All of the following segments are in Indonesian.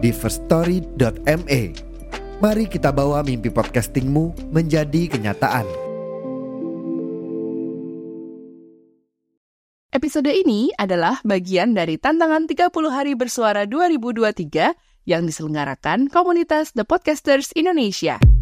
di firststory.me. Mari kita bawa mimpi podcastingmu menjadi kenyataan. Episode ini adalah bagian dari tantangan 30 hari bersuara 2023 yang diselenggarakan komunitas The Podcasters Indonesia.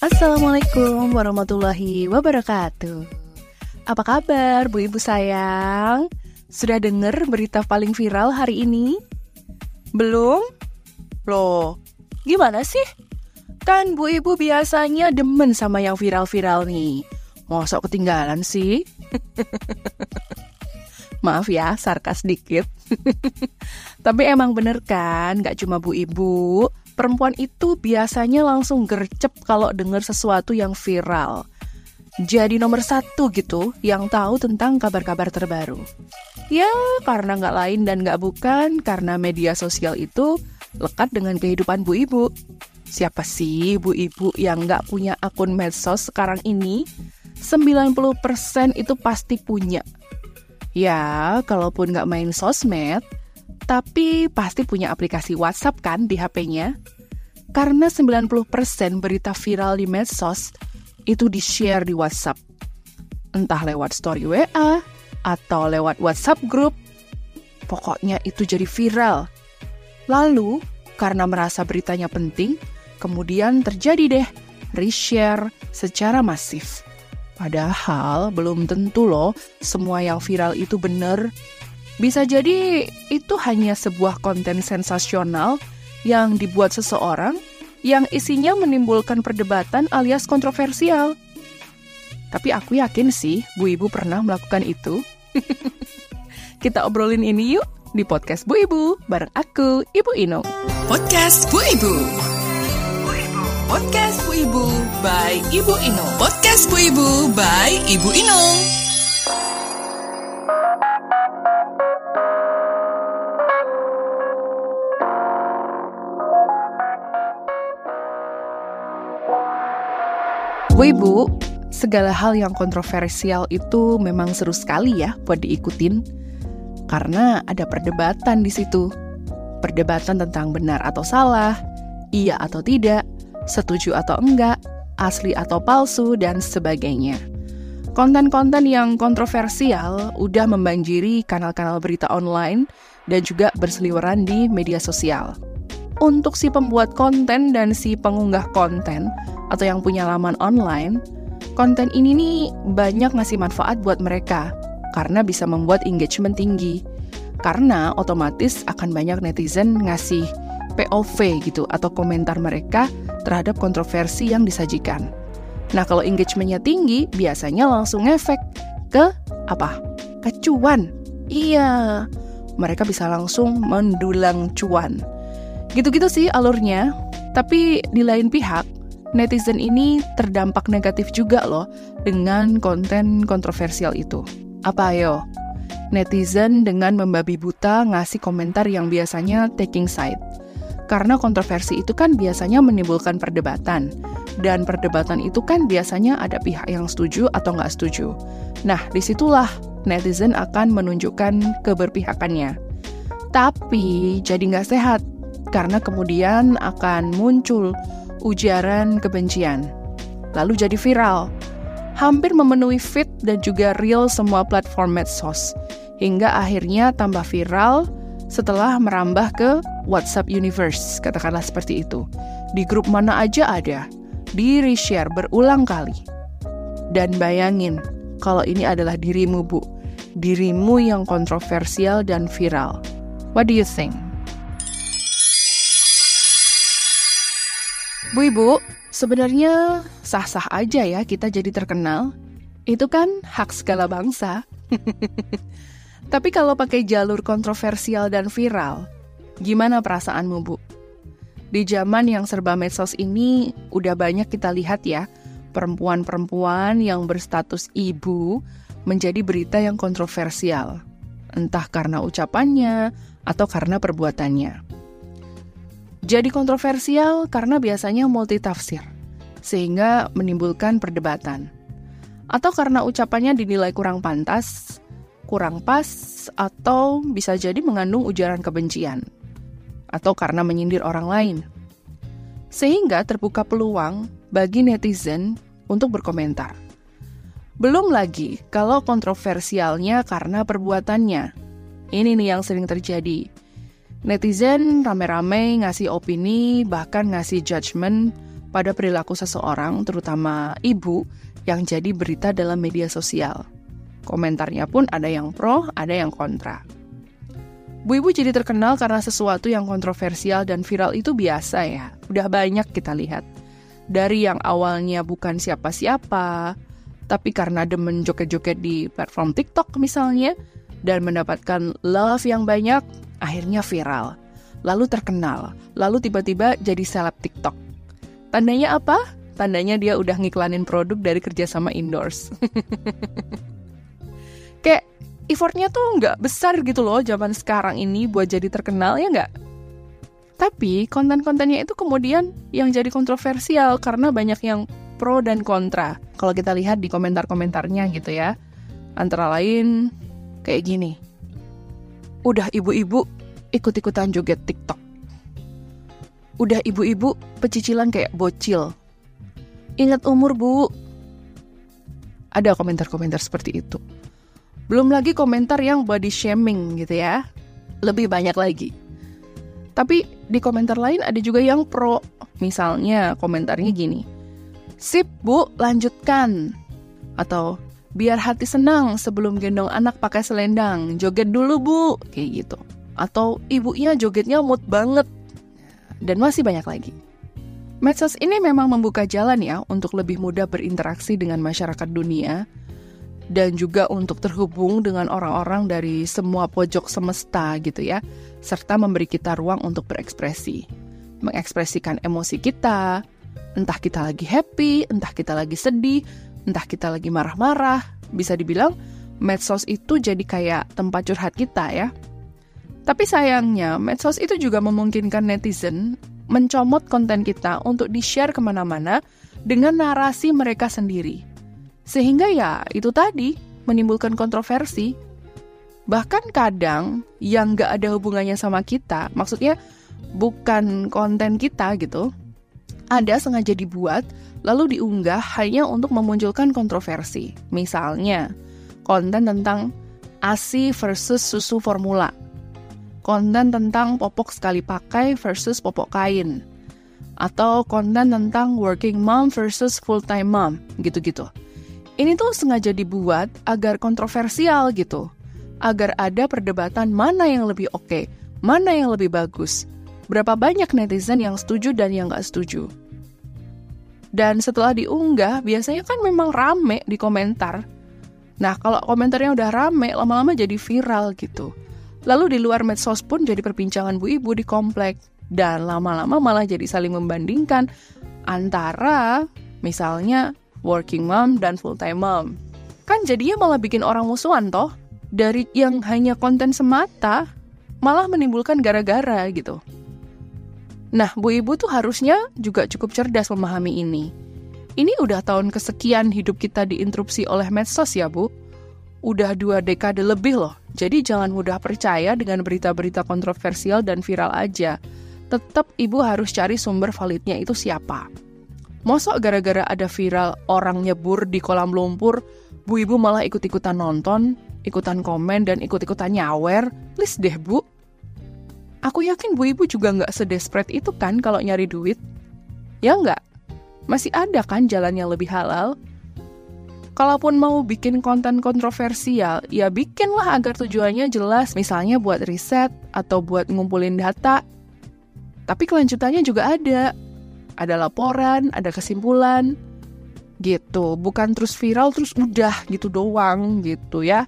Assalamualaikum warahmatullahi wabarakatuh. Apa kabar Bu Ibu sayang? Sudah dengar berita paling viral hari ini? Belum? Loh, gimana sih? Kan Bu Ibu biasanya demen sama yang viral-viral nih. Mosok ketinggalan sih? Maaf ya, sarkas dikit. Tapi emang bener kan, gak cuma Bu Ibu, perempuan itu biasanya langsung gercep kalau dengar sesuatu yang viral. Jadi nomor satu gitu yang tahu tentang kabar-kabar terbaru. Ya, karena nggak lain dan nggak bukan karena media sosial itu lekat dengan kehidupan bu ibu. Siapa sih bu ibu yang nggak punya akun medsos sekarang ini? 90% itu pasti punya. Ya, kalaupun nggak main sosmed, tapi pasti punya aplikasi WhatsApp kan di HP-nya? Karena 90% berita viral di medsos itu di-share di WhatsApp. Entah lewat story WA atau lewat WhatsApp group. Pokoknya itu jadi viral. Lalu, karena merasa beritanya penting, kemudian terjadi deh reshare secara masif. Padahal belum tentu loh semua yang viral itu benar bisa jadi itu hanya sebuah konten sensasional yang dibuat seseorang yang isinya menimbulkan perdebatan alias kontroversial. Tapi aku yakin sih Bu Ibu pernah melakukan itu. Kita obrolin ini yuk di podcast Bu Ibu bareng aku, Ibu Ino. Podcast Bu Ibu. Podcast Bu Ibu by Ibu Ino. Podcast Bu Ibu by Ibu Ino. Bu Ibu, segala hal yang kontroversial itu memang seru sekali ya buat diikutin. Karena ada perdebatan di situ. Perdebatan tentang benar atau salah, iya atau tidak, setuju atau enggak, asli atau palsu, dan sebagainya. Konten-konten yang kontroversial udah membanjiri kanal-kanal berita online dan juga berseliweran di media sosial. Untuk si pembuat konten dan si pengunggah konten atau yang punya laman online, konten ini nih banyak ngasih manfaat buat mereka karena bisa membuat engagement tinggi. Karena otomatis akan banyak netizen ngasih POV gitu atau komentar mereka terhadap kontroversi yang disajikan. Nah, kalau engagementnya tinggi, biasanya langsung efek ke apa? Ke cuan. Iya, mereka bisa langsung mendulang cuan. Gitu-gitu sih alurnya. Tapi di lain pihak, netizen ini terdampak negatif juga loh dengan konten kontroversial itu. Apa ayo? Netizen dengan membabi buta ngasih komentar yang biasanya taking side. Karena kontroversi itu kan biasanya menimbulkan perdebatan. Dan perdebatan itu kan biasanya ada pihak yang setuju atau nggak setuju. Nah, di situlah netizen akan menunjukkan keberpihakannya. Tapi jadi nggak sehat, karena kemudian akan muncul ujaran kebencian. Lalu jadi viral. Hampir memenuhi feed dan juga reel semua platform medsos. Hingga akhirnya tambah viral setelah merambah ke WhatsApp Universe, katakanlah seperti itu. Di grup mana aja ada, di reshare berulang kali. Dan bayangin, kalau ini adalah dirimu bu, dirimu yang kontroversial dan viral. What do you think? Bu Ibu, sebenarnya sah-sah aja ya kita jadi terkenal. Itu kan hak segala bangsa. Tapi kalau pakai jalur kontroversial dan viral, gimana perasaanmu, Bu? Di zaman yang serba medsos ini, udah banyak kita lihat ya, perempuan-perempuan yang berstatus ibu menjadi berita yang kontroversial. Entah karena ucapannya atau karena perbuatannya. Jadi kontroversial karena biasanya multitafsir, sehingga menimbulkan perdebatan. Atau karena ucapannya dinilai kurang pantas, kurang pas, atau bisa jadi mengandung ujaran kebencian. Atau karena menyindir orang lain. Sehingga terbuka peluang bagi netizen untuk berkomentar. Belum lagi kalau kontroversialnya karena perbuatannya. Ini nih yang sering terjadi Netizen rame-rame ngasih opini, bahkan ngasih judgement pada perilaku seseorang, terutama ibu, yang jadi berita dalam media sosial. Komentarnya pun ada yang pro, ada yang kontra. Bu Ibu jadi terkenal karena sesuatu yang kontroversial dan viral itu biasa ya. Udah banyak kita lihat. Dari yang awalnya bukan siapa-siapa, tapi karena demen joget-joget di platform TikTok misalnya, dan mendapatkan love yang banyak, akhirnya viral, lalu terkenal, lalu tiba-tiba jadi seleb TikTok. Tandanya apa? Tandanya dia udah ngiklanin produk dari kerjasama endorse. Kayak effortnya tuh nggak besar gitu loh zaman sekarang ini buat jadi terkenal ya nggak? Tapi konten-kontennya itu kemudian yang jadi kontroversial karena banyak yang pro dan kontra. Kalau kita lihat di komentar-komentarnya gitu ya. Antara lain kayak gini Udah ibu-ibu ikut-ikutan joget TikTok. Udah ibu-ibu pecicilan kayak bocil. Ingat umur, Bu. Ada komentar-komentar seperti itu. Belum lagi komentar yang body shaming gitu ya. Lebih banyak lagi. Tapi di komentar lain ada juga yang pro. Misalnya komentarnya gini. Sip, Bu, lanjutkan. Atau Biar hati senang sebelum gendong anak pakai selendang. Joget dulu, Bu. Kayak gitu. Atau ibunya jogetnya mood banget. Dan masih banyak lagi. Medsos ini memang membuka jalan ya untuk lebih mudah berinteraksi dengan masyarakat dunia dan juga untuk terhubung dengan orang-orang dari semua pojok semesta gitu ya, serta memberi kita ruang untuk berekspresi, mengekspresikan emosi kita, entah kita lagi happy, entah kita lagi sedih, entah kita lagi marah-marah, bisa dibilang medsos itu jadi kayak tempat curhat kita ya. Tapi sayangnya, medsos itu juga memungkinkan netizen mencomot konten kita untuk di-share ke mana-mana dengan narasi mereka sendiri. Sehingga ya itu tadi, menimbulkan kontroversi. Bahkan kadang yang gak ada hubungannya sama kita, maksudnya bukan konten kita gitu, ada sengaja dibuat lalu diunggah hanya untuk memunculkan kontroversi. Misalnya, konten tentang ASI versus susu formula. Konten tentang popok sekali pakai versus popok kain. Atau konten tentang working mom versus full-time mom, gitu-gitu. Ini tuh sengaja dibuat agar kontroversial gitu. Agar ada perdebatan mana yang lebih oke, okay, mana yang lebih bagus. Berapa banyak netizen yang setuju dan yang nggak setuju. Dan setelah diunggah, biasanya kan memang rame di komentar. Nah, kalau komentarnya udah rame, lama-lama jadi viral gitu. Lalu di luar medsos pun jadi perbincangan bu ibu di komplek. Dan lama-lama malah jadi saling membandingkan antara misalnya working mom dan full time mom. Kan jadinya malah bikin orang musuhan toh. Dari yang hanya konten semata, malah menimbulkan gara-gara gitu. Nah, Bu Ibu tuh harusnya juga cukup cerdas memahami ini. Ini udah tahun kesekian hidup kita diinterupsi oleh medsos ya, Bu. Udah dua dekade lebih loh, jadi jangan mudah percaya dengan berita-berita kontroversial dan viral aja. Tetap Ibu harus cari sumber validnya itu siapa. Mosok gara-gara ada viral orang nyebur di kolam lumpur, Bu Ibu malah ikut-ikutan nonton, ikutan komen, dan ikut-ikutan nyawer? Please deh, Bu. Aku yakin Bu Ibu juga nggak sedesperate itu kan kalau nyari duit. Ya nggak? Masih ada kan jalan yang lebih halal? Kalaupun mau bikin konten kontroversial, ya bikinlah agar tujuannya jelas, misalnya buat riset atau buat ngumpulin data. Tapi kelanjutannya juga ada. ada laporan, ada kesimpulan, gitu. Bukan terus viral terus udah gitu doang gitu ya.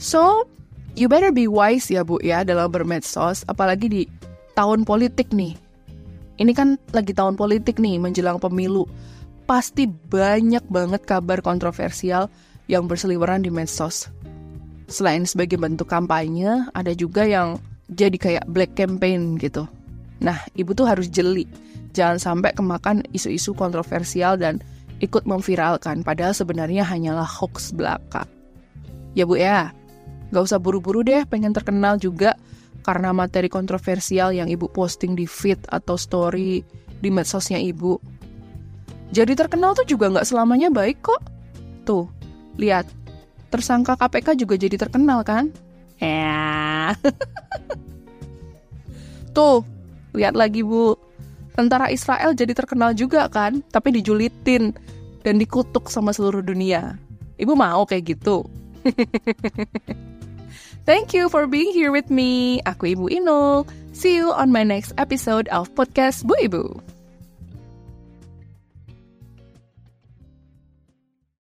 So, you better be wise ya Bu ya dalam bermedsos, apalagi di tahun politik nih. Ini kan lagi tahun politik nih menjelang pemilu. Pasti banyak banget kabar kontroversial yang berseliweran di medsos. Selain sebagai bentuk kampanye, ada juga yang jadi kayak black campaign gitu. Nah, ibu tuh harus jeli. Jangan sampai kemakan isu-isu kontroversial dan ikut memviralkan, padahal sebenarnya hanyalah hoax belaka. Ya bu ya, Gak usah buru-buru deh pengen terkenal juga karena materi kontroversial yang ibu posting di feed atau story di medsosnya ibu. Jadi terkenal tuh juga gak selamanya baik kok. Tuh, lihat. Tersangka KPK juga jadi terkenal kan? Ya. tuh, lihat lagi bu. Tentara Israel jadi terkenal juga kan, tapi dijulitin dan dikutuk sama seluruh dunia. Ibu mau kayak gitu. Thank you for being here with me. Aku Ibu Inul. See you on my next episode of Podcast Bu Ibu.